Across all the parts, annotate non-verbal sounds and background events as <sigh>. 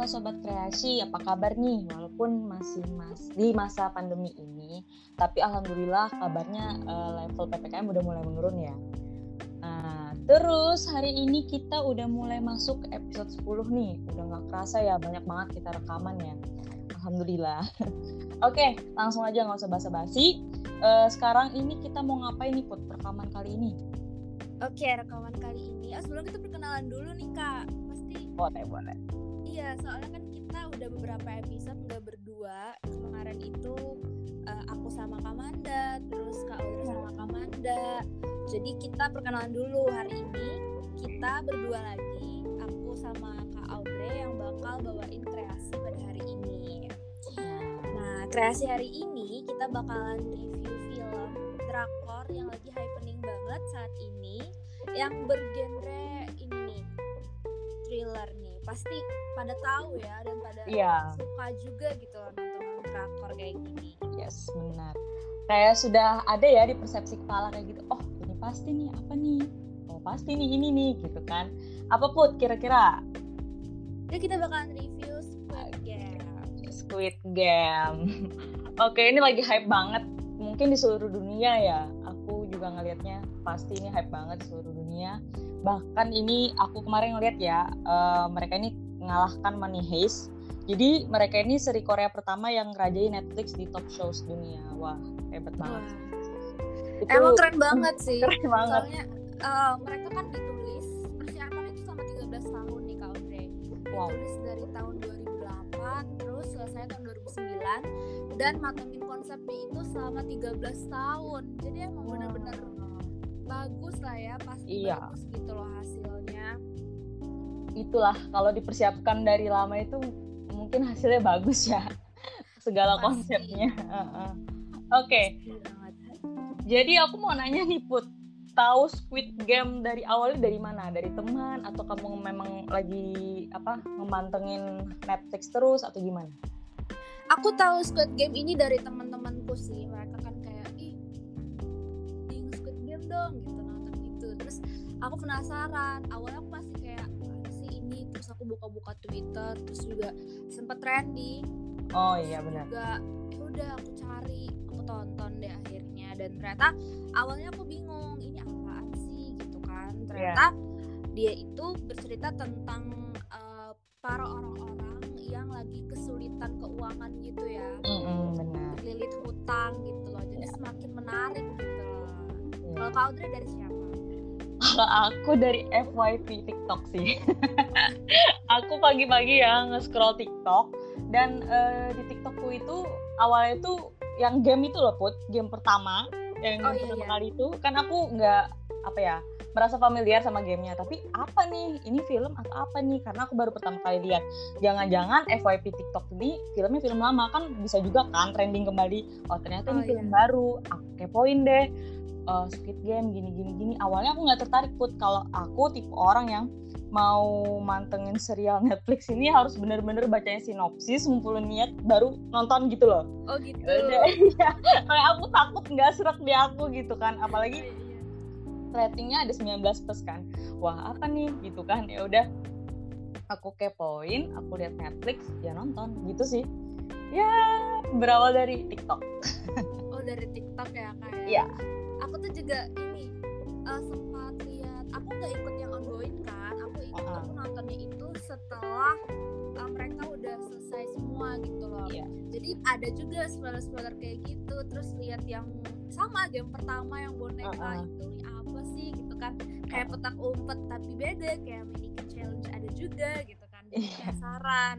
Halo Sobat Kreasi, apa kabar nih? Walaupun masih mas di masa pandemi ini, tapi Alhamdulillah kabarnya uh, level PPKM udah mulai menurun ya. Nah, terus hari ini kita udah mulai masuk ke episode 10 nih. Udah nggak kerasa ya, banyak banget kita rekaman ya. Alhamdulillah. <laughs> Oke, langsung aja nggak usah basa-basi. Uh, sekarang ini kita mau ngapain nih Put, rekaman kali ini? Oke, rekaman kali ini. Oh, sebelum kita perkenalan dulu nih Kak. Pasti. Boleh, boleh Iya, soalnya kan kita udah beberapa episode nggak berdua. Kemarin itu uh, aku sama Kamanda, terus Kak Audrey sama Kamanda. Jadi kita perkenalan dulu hari ini. Kita berdua lagi, aku sama Kak Audrey yang bakal bawain kreasi pada hari ini. Nah, kreasi hari ini kita bakalan review film drakor yang lagi happening banget saat ini yang bergenre pasti pada tahu ya dan pada yeah. suka juga gitu loh nonton drakor kayak gini. Yes, benar. Kayak sudah ada ya di persepsi kepala kayak gitu. Oh, ini pasti nih apa nih? Oh, pasti nih ini nih gitu kan. Apa put kira-kira? Ya kita bakalan review Squid Game. Squid Game. <laughs> Oke, ini lagi hype banget. Mungkin di seluruh dunia ya. Aku juga ngelihatnya pasti ini hype banget di seluruh dunia bahkan ini aku kemarin ngeliat ya uh, mereka ini mengalahkan Money Heist. Jadi mereka ini seri Korea pertama yang ngerajai Netflix di top shows dunia. Wah hebat banget. Itu, emang keren banget sih. <laughs> Keren banget. Soalnya uh, mereka kan ditulis persiapan itu selama 13 tahun nih Kak Audrey wow. ditulis dari tahun 2008 terus selesai tahun 2009 dan matengin konsepnya itu selama 13 tahun. Jadi emang wow. benar-benar bagus lah ya pasti iya. bagus gitu loh hasilnya. Itulah kalau dipersiapkan dari lama itu mungkin hasilnya bagus ya. <laughs> Segala pasti. konsepnya. Oke. Okay. jadi aku mau nanya nih put. Tahu Squid Game dari awalnya dari mana? Dari teman atau kamu memang lagi apa memantengin Netflix terus atau gimana? Aku tahu Squid Game ini dari teman-temanku sih dong gitu nonton itu terus aku penasaran awalnya aku masih kayak sih ini? Terus aku buka-buka Twitter terus juga sempet trending. Oh iya benar. juga ya udah aku cari aku tonton deh akhirnya. Dan ternyata awalnya aku bingung ini apaan sih? Gitu kan. Ternyata yeah. dia itu bercerita tentang uh, para orang-orang yang lagi kesulitan keuangan gitu ya. Mm -hmm, benar. Lilit hutang gitu loh. Jadi yeah. semakin menarik gitu kalau Kak Audrey dari siapa? Kalau aku dari FYP TikTok sih. <laughs> aku pagi-pagi ya nge-scroll TikTok dan uh, di TikTokku itu awalnya itu yang game itu loh put. Game pertama yang oh, iya, pertama iya. kali itu. Kan aku nggak apa ya merasa familiar sama gamenya. Tapi apa nih? Ini film atau apa nih? Karena aku baru pertama kali lihat. Jangan-jangan FYP TikTok ini filmnya film lama. Kan bisa juga kan trending kembali. Oh ternyata oh, ini iya. film baru. Aku kepoin deh uh, Squid Game gini gini gini. Awalnya aku nggak tertarik put. Kalau aku tipe orang yang mau mantengin serial <laughs> Netflix ini harus bener-bener bacanya sinopsis ngumpulin niat baru nonton gitu loh. Oh gitu. <laughs> Ya kayak aku takut nggak serak di aku gitu kan. Apalagi iya, iya. ratingnya ada 19 plus kan. Wah apa nih? Gitu kan. Ya udah aku kepoin aku lihat Netflix ya nonton. Gitu sih. Ya berawal dari TikTok. <laughs> Oh dari TikTok ya kak ya aku tuh juga ini uh, sempat lihat aku nggak ikut yang ongoing kan aku ikut uh -huh. aku nontonnya itu setelah uh, mereka udah selesai semua gitu loh yeah. jadi ada juga spoiler spoiler kayak gitu terus lihat yang sama game pertama yang boneka uh -huh. itu nih apa sih gitu kan kayak petak umpet tapi beda kayak mini challenge ada juga gitu kan jadi yeah. penasaran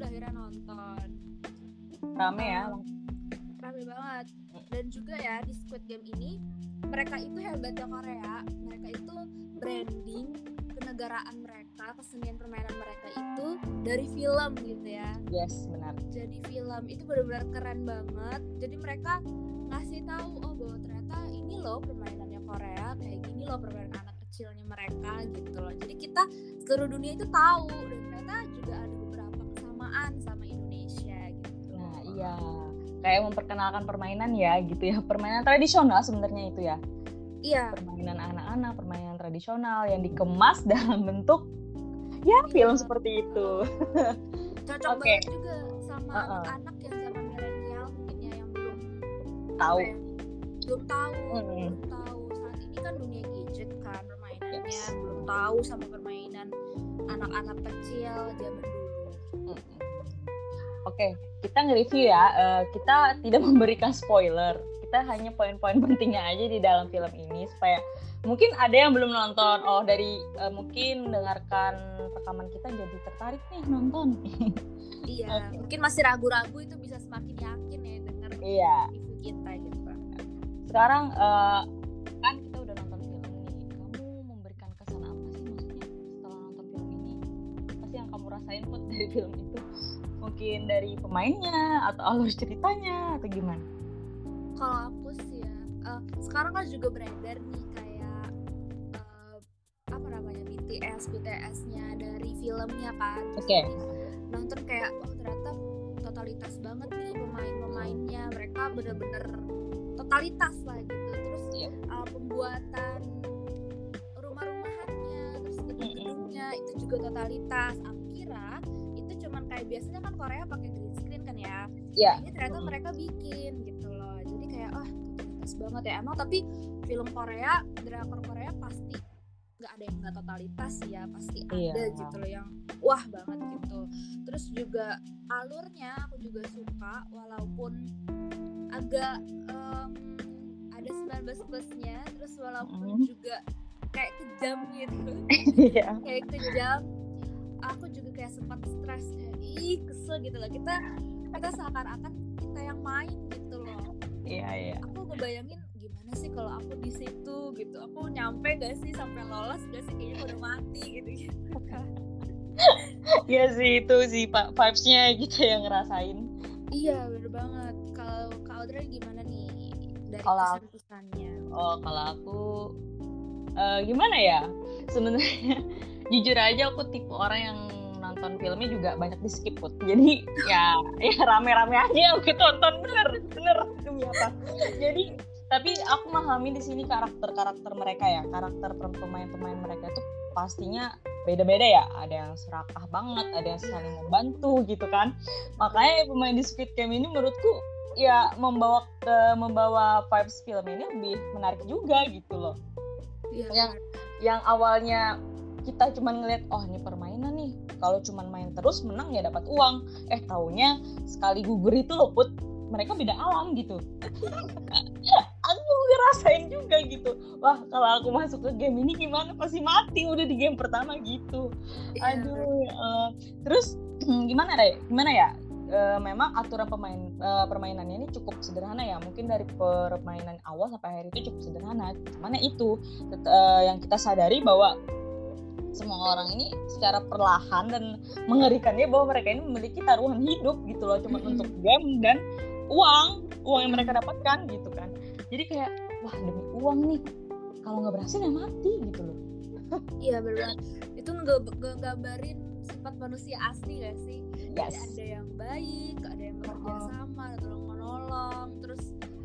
udah akhirnya nonton rame ya rame banget dan juga ya di Squid Game ini mereka itu hebatnya Korea. Mereka itu branding kenegaraan mereka kesenian permainan mereka itu dari film gitu ya. Yes benar. Jadi film itu benar-benar keren banget. Jadi mereka ngasih tahu oh bahwa ternyata ini loh permainannya Korea kayak gini loh permainan anak kecilnya mereka gitu loh. Jadi kita seluruh dunia itu tahu dan ternyata juga ada beberapa kesamaan sama Indonesia gitu. Nah iya kayak memperkenalkan permainan ya gitu ya permainan tradisional sebenarnya itu ya iya permainan anak-anak permainan tradisional yang dikemas <laughs> dalam bentuk ya Iya. film seperti itu cocok Oke. banget juga sama Uh-uh. anak-anak yang zaman milenial mungkin ya yang belum tahu ya, belum tahu Mm-mm. belum tahu saat ini kan dunia gadget kan permainannya Yes. belum tahu sama permainan anak-anak kecil zaman dulu Mm-mm. Oke, kita nge-review ya. Eh, kita tidak <laughs> memberikan spoiler. Kita hanya poin-poin pentingnya aja di dalam film ini supaya mungkin ada yang belum nonton. Oh, dari eh, mungkin mendengarkan rekaman kita jadi tertarik nih nonton. <laughs> iya Oke. mungkin masih ragu-ragu itu bisa semakin yakin ya denger Iya. review kita gitu Sekarang eh, kan kita udah nonton film nih. Kamu memberikan kesan apa sih maksudnya setelah nonton film ini? Apa sih yang kamu rasain put dari film itu? Mungkin dari pemainnya atau alur ceritanya atau gimana? kalau aku sih ya eh, sekarang kan juga beredar nih kayak eh, apa namanya BTS BTS-nya dari filmnya kan Oke. nanti nonton kayak oh ternyata totalitas banget nih pemain-pemainnya mereka bener-bener totalitas lah gitu terus Iya. eh, pembuatan rumah-rumahannya terus gedung-gedungnya itu juga totalitas aku kira kayak biasanya kan Korea pakai green screen kan ya Iya. ini ternyata mereka bikin gitu loh jadi kayak ah totalitas banget ya emang tapi film Korea drakor Korea pasti nggak ada yang nggak totalitas ya pasti Iya. ada gitu loh yang wah banget gitu terus juga alurnya aku juga suka walaupun agak em, ada 19 plusnya terus walaupun Mm. juga kayak kejam gitu <laughs> Iya. kayak kejam aku juga kayak sempat stres ih kesel gitu loh kita kita seakan-akan kita yang main gitu loh Iya, iya. aku ngebayangin gimana sih kalau aku di situ gitu aku nyampe gak sih sampai lolos gak sih kayaknya aku udah mati gitu gitu <laughs> kan Iya sih itu sih Pak vibes-nya kita yang ngerasain. iya bener banget kalau kak Audrey gimana nih dari Kalau- kesan-kesannya Oh, kalau aku eh, gimana ya? Sebenarnya jujur aja aku tipe orang yang nonton filmnya juga banyak di skip put. Jadi <laughs> ya ya rame-rame aja aku tonton bener bener demi apa. Jadi tapi aku memahami di sini karakter-karakter mereka ya, karakter pemain-pemain mereka itu pastinya beda-beda ya. Ada yang serakah banget, ada yang saling membantu gitu kan. Makanya pemain di Squid Game ini menurutku ya membawa ke membawa vibes film ini lebih menarik juga gitu loh. iya Yang yang awalnya kita cuman ngeliat oh ini permainan nih. Kalau cuman main terus menang ya dapat uang. Eh taunya sekali gugur itu loh put. Mereka beda alam gitu. <laughs> Aku ngerasain juga gitu. Wah kalau aku masuk ke game ini gimana? Pasti mati udah di game pertama gitu. Iya, aduh eh, terus <clears throat> gimana deh gimana ya? Eh, memang aturan pemain eh, permainannya ini cukup sederhana ya. Mungkin dari permainan awal sampai akhir itu cukup sederhana. Cuman ya itu eh, yang kita sadari bahwa semua orang ini secara perlahan dan mengerikannya bahwa mereka ini memiliki taruhan hidup gitu loh cuma untuk game dan uang uang yang mereka dapatkan gitu kan. Jadi kayak wah demi uang nih kalau nggak berhasil ya mati gitu loh. Iya banget. Itu ngegambarin sifat manusia asli gak sih? Yes. ada yang baik ada yang bekerja Oh. sama ada tolong menolong terus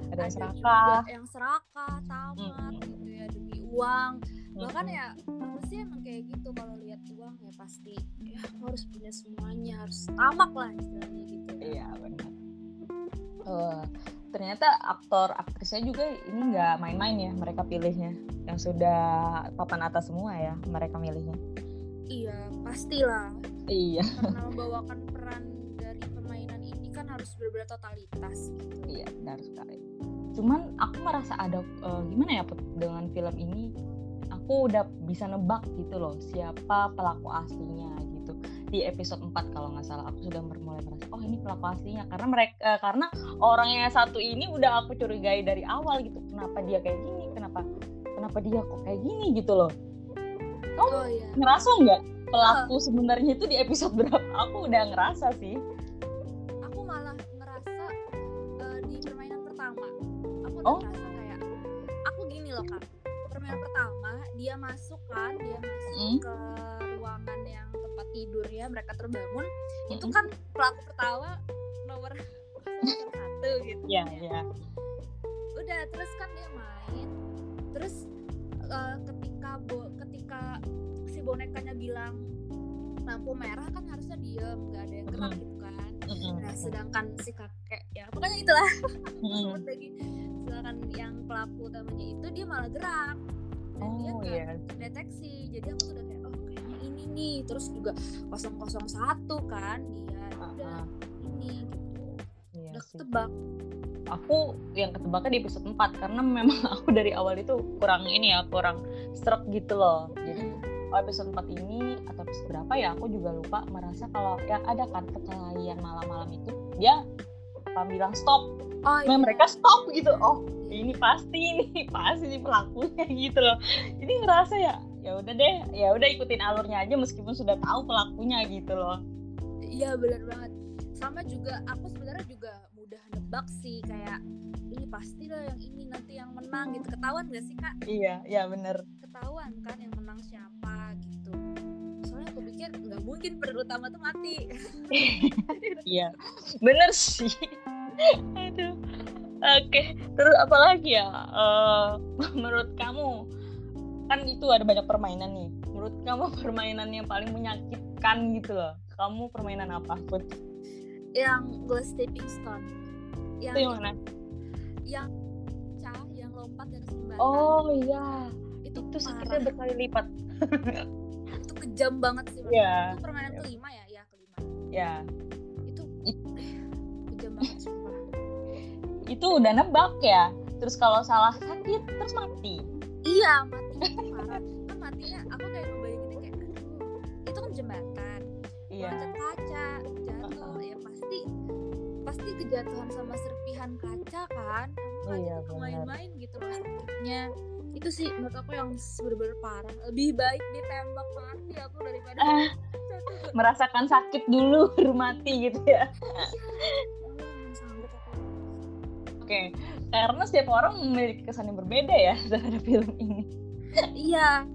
ada yang juga serakah. yang serakah tamat Mm-mm. gitu ya demi uang bahkan ya manusia emang kayak gitu kalau lihat uang ya pasti ya harus punya semuanya harus tamak lah istilahnya gitu ya. Iya benar. Eh, ternyata aktor aktrisnya juga ini nggak main-main ya mereka pilihnya yang sudah papan atas semua ya mereka milihnya. iya pastilah Iya karena <laughs> membawakan peran dari permainan ini kan harus berbeda totalitas gitu iya benar sekali. Cuman aku merasa ada eh, gimana ya dengan film ini aku udah bisa nebak gitu loh siapa pelaku aslinya gitu. Di episode 4 kalau nggak salah aku sudah mulai merasa oh ini pelaku aslinya. Karena mereka eh, karena orang yang satu ini udah aku curigai dari awal gitu kenapa dia kayak gini? Kenapa kenapa dia kok kayak gini? Gitu loh. Kamu oh iya. ngerasa nggak pelaku sebenarnya itu di episode berapa? Aku udah ngerasa sih. Aku malah ngerasa eh, di permainan pertama aku udah Oh. ngerasa kayak aku gini loh kak dia masuk kan dia masuk Mm. ke ruangan yang tempat tidurnya mereka terbangun itu Mm-mm. kan pelaku pertama nomor satu gitu Iya ya. iya udah terus kan dia main terus eh, ketika bo ketika si bonekanya bilang lampu merah kan harusnya diem nggak ada yang gerak Mm-mm. gitu kan Mm-mm. nah sedangkan si kakek ya pokoknya itulah <laughs> lagi sedangkan yang pelaku utamanya itu dia malah gerak dan dia oh nggak iya. deteksi jadi aku udah kayak oh kayaknya ini nih. Terus juga 001 kan dia udah Ah, ini gitu. Iya udah ketebak. Aku yang ketebaknya di episode 4 karena memang <laughs> aku dari awal itu kurang ini ya kurang struck gitu loh. Jadi oh, episode 4 ini atau episode berapa ya aku juga lupa merasa kalau yang ada kan perkelahian malam-malam itu dia apa bilang stop. Oh nah, iya. mereka stop gitu. Oh ini pasti ini <laughs> pasti nih pelakunya gitu loh. Jadi ngerasa ya ya udah deh ya udah ikutin alurnya aja meskipun sudah tahu pelakunya gitu loh. Iya benar banget. Sama juga aku sebenarnya juga mudah nebak sih kayak ini pasti lah yang ini nanti yang menang gitu. Ketahuan gak sih kak? Iya iya bener. Ketahuan kan yang menang siapa gitu aku pikir nggak mungkin peran utama tuh mati. <laughs> Iya bener sih. Aduh oke. Terus apa lagi ya? Eh, menurut kamu kan itu ada banyak permainan nih. Menurut kamu permainan yang paling menyakitkan gitu loh. Kamu permainan apa Put? yang glass stepping stone. Yang itu yang mana? Yang cah yang lompat dari jembatan oh iya. Itu itu sakitnya berkali lipat <laughs> itu kejam banget sih. Iya. itu permainan kelima ya? Ya kelima. Ya itu It- kejam banget sumpah. Itu udah nebak ya? Terus kalau salah sakit terus mati? Iya matinya tuh parah. Kan matinya aku kayak ngebayanginnya kayak aduh itu kan jembatan. Iya. Loncat kaca jatuh. Ya pasti pasti kejatuhan sama serpihan kaca kan? Kaca Iya, tuh main-main gitu loh sakitnya itu sih menurut aku yang bener-bener parah. Lebih baik ditembak mati aku daripada Ah. jatuh <laughs> merasakan sakit dulu <laughs> mati gitu ya. Aku oke karena setiap orang memiliki kesan yang berbeda ya <laughs> terhadap film ini. Iya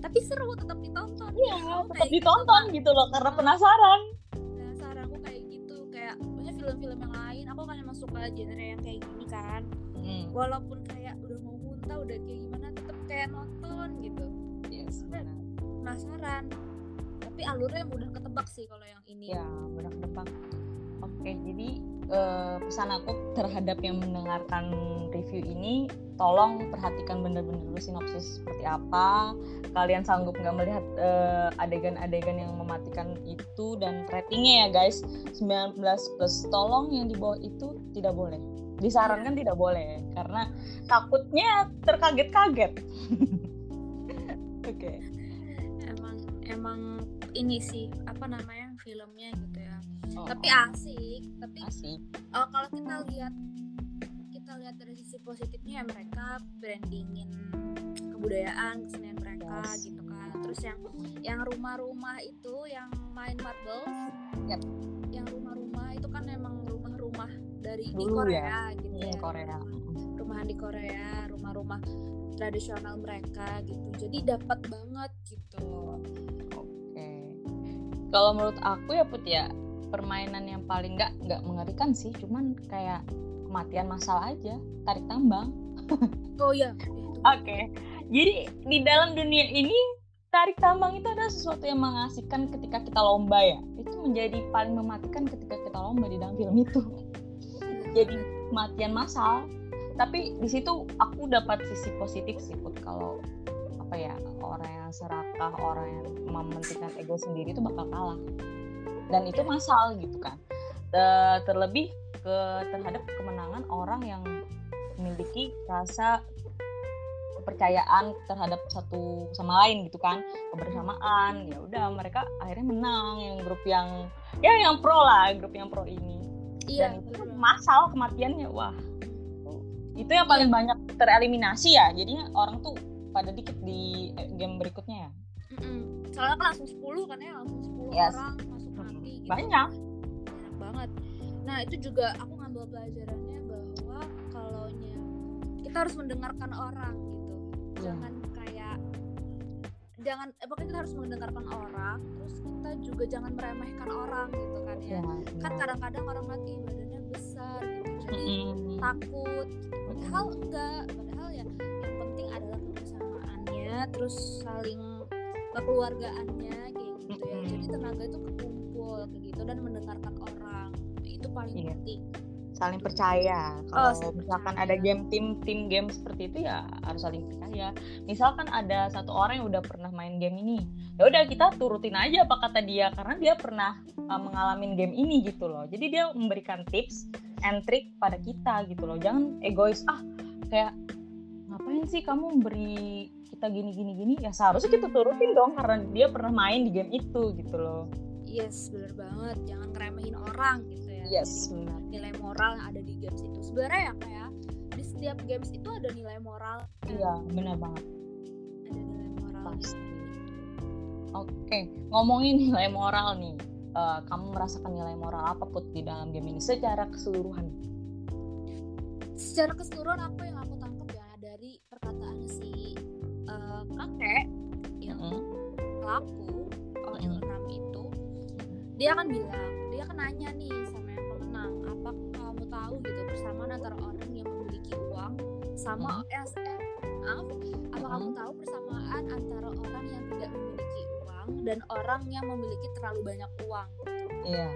tapi seru tetap ditonton. Iya, Aku tetap gitu, ditonton Kak. gitu loh karena penasaran. Nah saranku kayak gitu. Kayak punya film-film yang lain aku kan emang suka genre yang kayak gini kan. Hmm. walaupun kayak muntah udah kayak gimana tetap kayak nonton gitu. Yes, benar. penasaran. Tapi alurnya mudah ketebak sih kalau yang ini. Ya benar depan oke jadi eh, pesan aku terhadap yang mendengarkan review ini tolong perhatikan benar-benar dulu sinopsis seperti apa. Kalian sanggup nggak melihat eh, adegan-adegan yang mematikan itu dan ratingnya ya guys? 19 plus. Tolong yang di bawah itu tidak boleh disarankan tidak boleh karena takutnya terkaget-kaget. <laughs> Oke. Emang emang ini sih apa namanya filmnya gitu ya. Oh, tapi asik tapi asik. oh, kalau kita lihat kita lihat dari sisi positifnya ya mereka brandingin kebudayaan kesenian mereka Yes. gitu kan. Terus yang yang rumah-rumah itu yang main marbles Yap. yang rumah-rumah itu kan emang rumah-rumah dari di Korea gitu Hmm, ya Korea rumahan di Korea rumah-rumah tradisional mereka gitu jadi dapat banget gitu Oke. Kalau menurut aku ya Put ya permainan yang paling nggak nggak mengerikan sih, cuman kayak kematian massal aja, tarik tambang. oh iya <laughs> itu Oke. Jadi di dalam dunia ini tarik tambang itu adalah sesuatu yang mengasihkan ketika kita lomba ya. Itu menjadi paling mematikan ketika kita lomba di dalam film itu. Jadi kematian massal. Tapi di situ aku dapat sisi positif sih Put. Kalau apa ya orang yang serakah orang yang mementingkan ego sendiri itu bakal kalah. Dan itu massal gitu kan. Te- terlebih ke terhadap kemenangan orang yang memiliki rasa kepercayaan terhadap satu sama lain gitu kan. Kebersamaan ya udah mereka akhirnya menang yang grup yang ya yang pro lah grup yang pro ini iya dan itu bener banget. massal kematiannya wah itu yang paling banyak tereliminasi ya jadinya orang tuh pada dikit di eh, game berikutnya ya Mm-mm. soalnya kan langsung 10 kan ya langsung 10 Yes. orang masuk mati gitu banyak enak banget nah itu juga aku ngambil pelajarannya bahwa kalau kita harus mendengarkan orang gitu Iya. jangan jangan eh, pokoknya kita harus mendengarkan orang terus kita juga jangan meremehkan orang gitu kan ya. Ya, kan kadang-kadang orang mati badannya besar gitu jadi Mm-mm. takut gitu. padahal enggak padahal ya yang penting adalah kebersamaannya terus saling kekeluargaannya kayak gitu ya. Jadi tenaga itu kekumpul kayak gitu dan mendengarkan orang. Itu paling Iya. penting saling Gitu. percaya. Oh, kalau saling misalkan percaya. ada game tim tim game seperti itu ya harus saling percaya. Misalkan ada satu orang yang udah pernah main game ini ya udah kita turutin aja apa kata dia karena dia pernah uh, mengalami game ini gitu loh. Jadi dia memberikan tips and trick pada kita gitu loh. Jangan egois ah kayak ngapain sih kamu memberi kita gini gini gini? Ya seharusnya kita turutin dong karena dia pernah main di game itu gitu loh. Yes bener banget. Jangan ngeremehin orang gitu yes benar nilai moral yang ada di games itu sebenarnya ya kayak di setiap games itu ada nilai moral iya benar banget ada nilai moral Pasti. Oke, ngomongin nilai moral nih. Eh, kamu merasakan nilai moral apa put di dalam game ini secara keseluruhan? secara keseluruhan apa yang aku tangkap ya dari perkataan si eh, kakek yang Mm-mm. pelaku OL Mm-mm. 6 itu dia kan bilang dia kan nanya nih sama apa kamu tahu gitu persamaan antara orang yang memiliki uang sama eh, eh, maaf apa kamu Mm-mm. tahu persamaan antara orang yang tidak memiliki uang dan orang yang memiliki terlalu banyak uang Iya.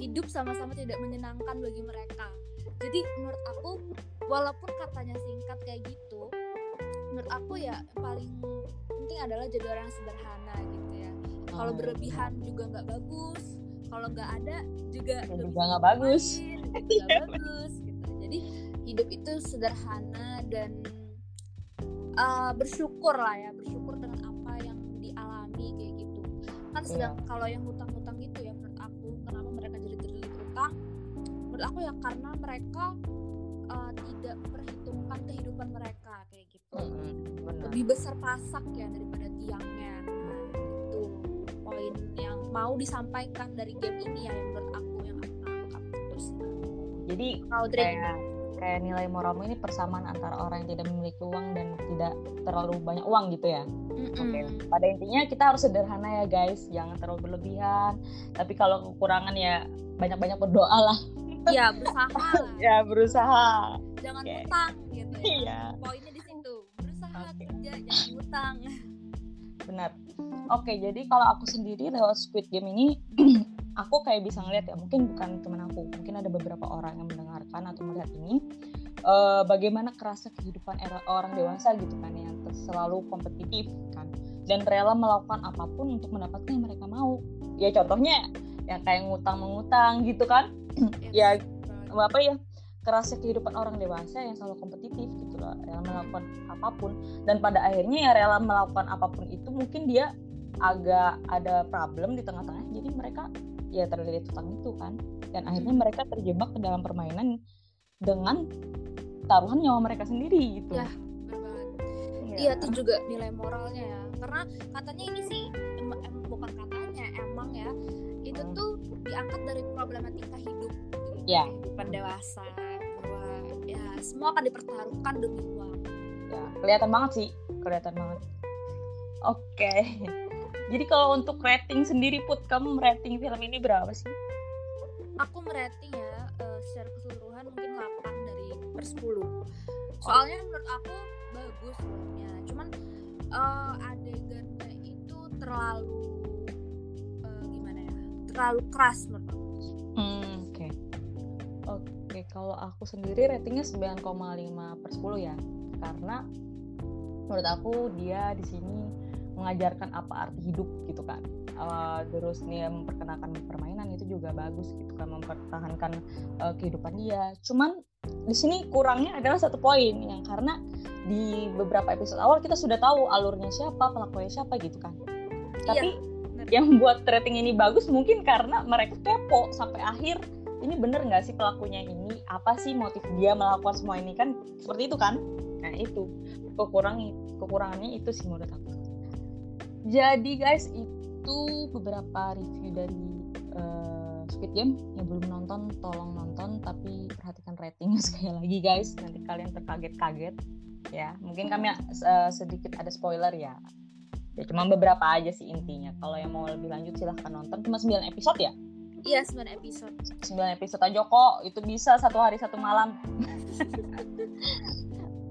hidup sama-sama tidak menyenangkan bagi mereka. Jadi menurut aku walaupun katanya singkat kayak gitu, menurut aku ya paling penting adalah jadi orang yang sederhana gitu ya. Kalau Oh, berlebihan juga nggak bagus, kalau nggak ada juga juga nggak bagus. gitu, <laughs> Iya, nggak bagus gitu. Jadi hidup itu sederhana dan uh, bersyukur lah ya, bersyukur dengan apa yang dialami kayak gitu. Kan sedang Iya. kalau yang hutang-hutang gitu ya menurut aku kenapa mereka jadi terlilit utang? Menurut aku ya karena mereka uh, tidak memperhitungkan kehidupan mereka kayak gitu. Mm-mm, benar. Lebih besar pasak ya daripada tiangnya. Poin yang mau disampaikan dari game ini ya yang menurut aku yang aku tangkap gitu sih. Jadi Kalau kayak kayak nilai moralmu ini persamaan antara orang yang tidak memiliki uang dan tidak terlalu banyak uang gitu ya. Mm-mm. Oke. Pada intinya kita harus sederhana ya guys, jangan terlalu berlebihan. Tapi kalau kekurangan ya banyak-banyak berdoa lah. Iya berusaha. <laughs> Ya berusaha. jangan Oke. utang gitu ya. Iya. Poinnya di situ. Berusaha Oke. kerja jangan utang. Benar. Oke, jadi kalau aku sendiri lewat Squid Game ini, <clears throat> aku kayak bisa ngeliat ya, mungkin bukan teman aku, mungkin ada beberapa orang yang mendengarkan atau melihat ini, eh, bagaimana kerasa kehidupan era orang dewasa gitu kan, yang selalu kompetitif kan, dan rela melakukan apa pun untuk mendapatkan yang mereka mau. Ya contohnya, ya kayak ngutang mengutang gitu kan, <clears throat> Ya, apa ya kerasa kehidupan orang dewasa yang selalu kompetitif gitu rela melakukan apa pun dan pada akhirnya ya rela melakukan apa pun itu mungkin dia agak ada problem di tengah-tengah jadi mereka ya terlilit hutang itu kan dan akhirnya Hmm. mereka terjebak ke dalam permainan dengan taruhan nyawa mereka sendiri gitu Ya, bener banget. Ya. Iya itu juga nilai moralnya ya. Karena katanya ini sih em- em- bukan katanya emang ya itu tuh diangkat dari problematika hidup gitu, Ya. kehidupan dewasa bahwa ya semua akan dipertaruhkan demi uang. ya kelihatan banget sih. Kelihatan banget. Oke. Jadi kalau untuk rating sendiri put kamu rating film ini berapa sih? Aku merating ya eh, secara keseluruhan mungkin 8 dari per 10 Soalnya menurut aku bagus. Filmnya Cuman eh, adegannya itu terlalu eh, gimana ya? Terlalu keras menurut aku. Hmm, oke. Oke, kalau aku sendiri ratingnya 9,5 per 10 ya. Karena menurut aku dia di sini mengajarkan apa arti hidup gitu kan. Eh, terus dia memperkenalkan permainan itu juga bagus gitu kan mempertahankan eh, kehidupan dia. Cuman di sini kurangnya adalah satu poin yang karena di beberapa episode awal kita sudah tahu alurnya siapa, pelakunya siapa gitu kan. Tapi bener. yang buat rating ini bagus mungkin karena mereka kepo sampai akhir ini bener nggak sih pelakunya ini? Apa sih motif dia melakukan semua ini? Kan seperti itu kan? Nah itu. Kekurangan kekurangannya itu sih menurut aku. Jadi guys itu beberapa review dari eh, Squid Game. Yang belum nonton tolong nonton. Tapi perhatikan ratingnya <laughs> sekali lagi guys. Nanti kalian terkaget-kaget. Ya mungkin kami eh, sedikit ada spoiler ya. Ya cuma beberapa aja sih intinya. Kalau yang mau lebih lanjut silahkan nonton. Cuma 9 episode ya Iya 9 episode 9 episode aja kok itu bisa satu hari satu malam <laughs>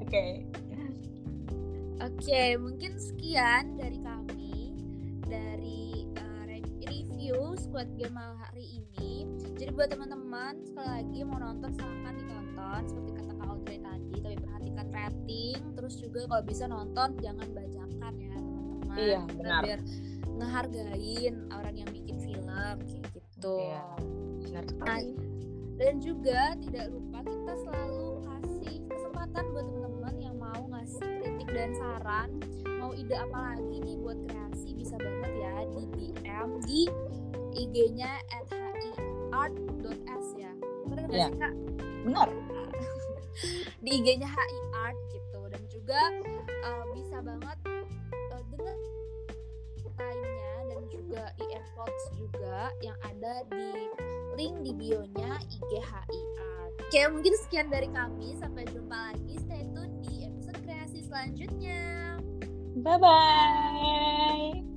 oke Oke mungkin sekian dari kami Dari eh, review Squid Game hari ini. Jadi buat teman-teman sekali lagi mau nonton silahkan ditonton seperti kata Kak Audrey tadi, tapi perhatikan rating. Terus juga kalau bisa nonton jangan bajakan ya teman-teman. Iya, benar. Biar ngehargain orang yang bikin film kayak gitu. Iya, benar sekali. Dan juga tidak lupa kita selalu kasih kesempatan buat teman-teman yang mau ngasih kritik dan saran, mau ide apa lagi nih buat kreasi bisa banget ya di DM di IG-nya @hiart.s ya. Benar nggak sih Kak? Benar. <laughs> Di IG-nya HI Art gitu dan juga uh, bisa banget juga earpods juga yang ada di link di bio-nya IG HI Art. Oke, mungkin sekian dari kami. Sampai jumpa lagi. Stay tune di episode kreasi selanjutnya. Bye bye.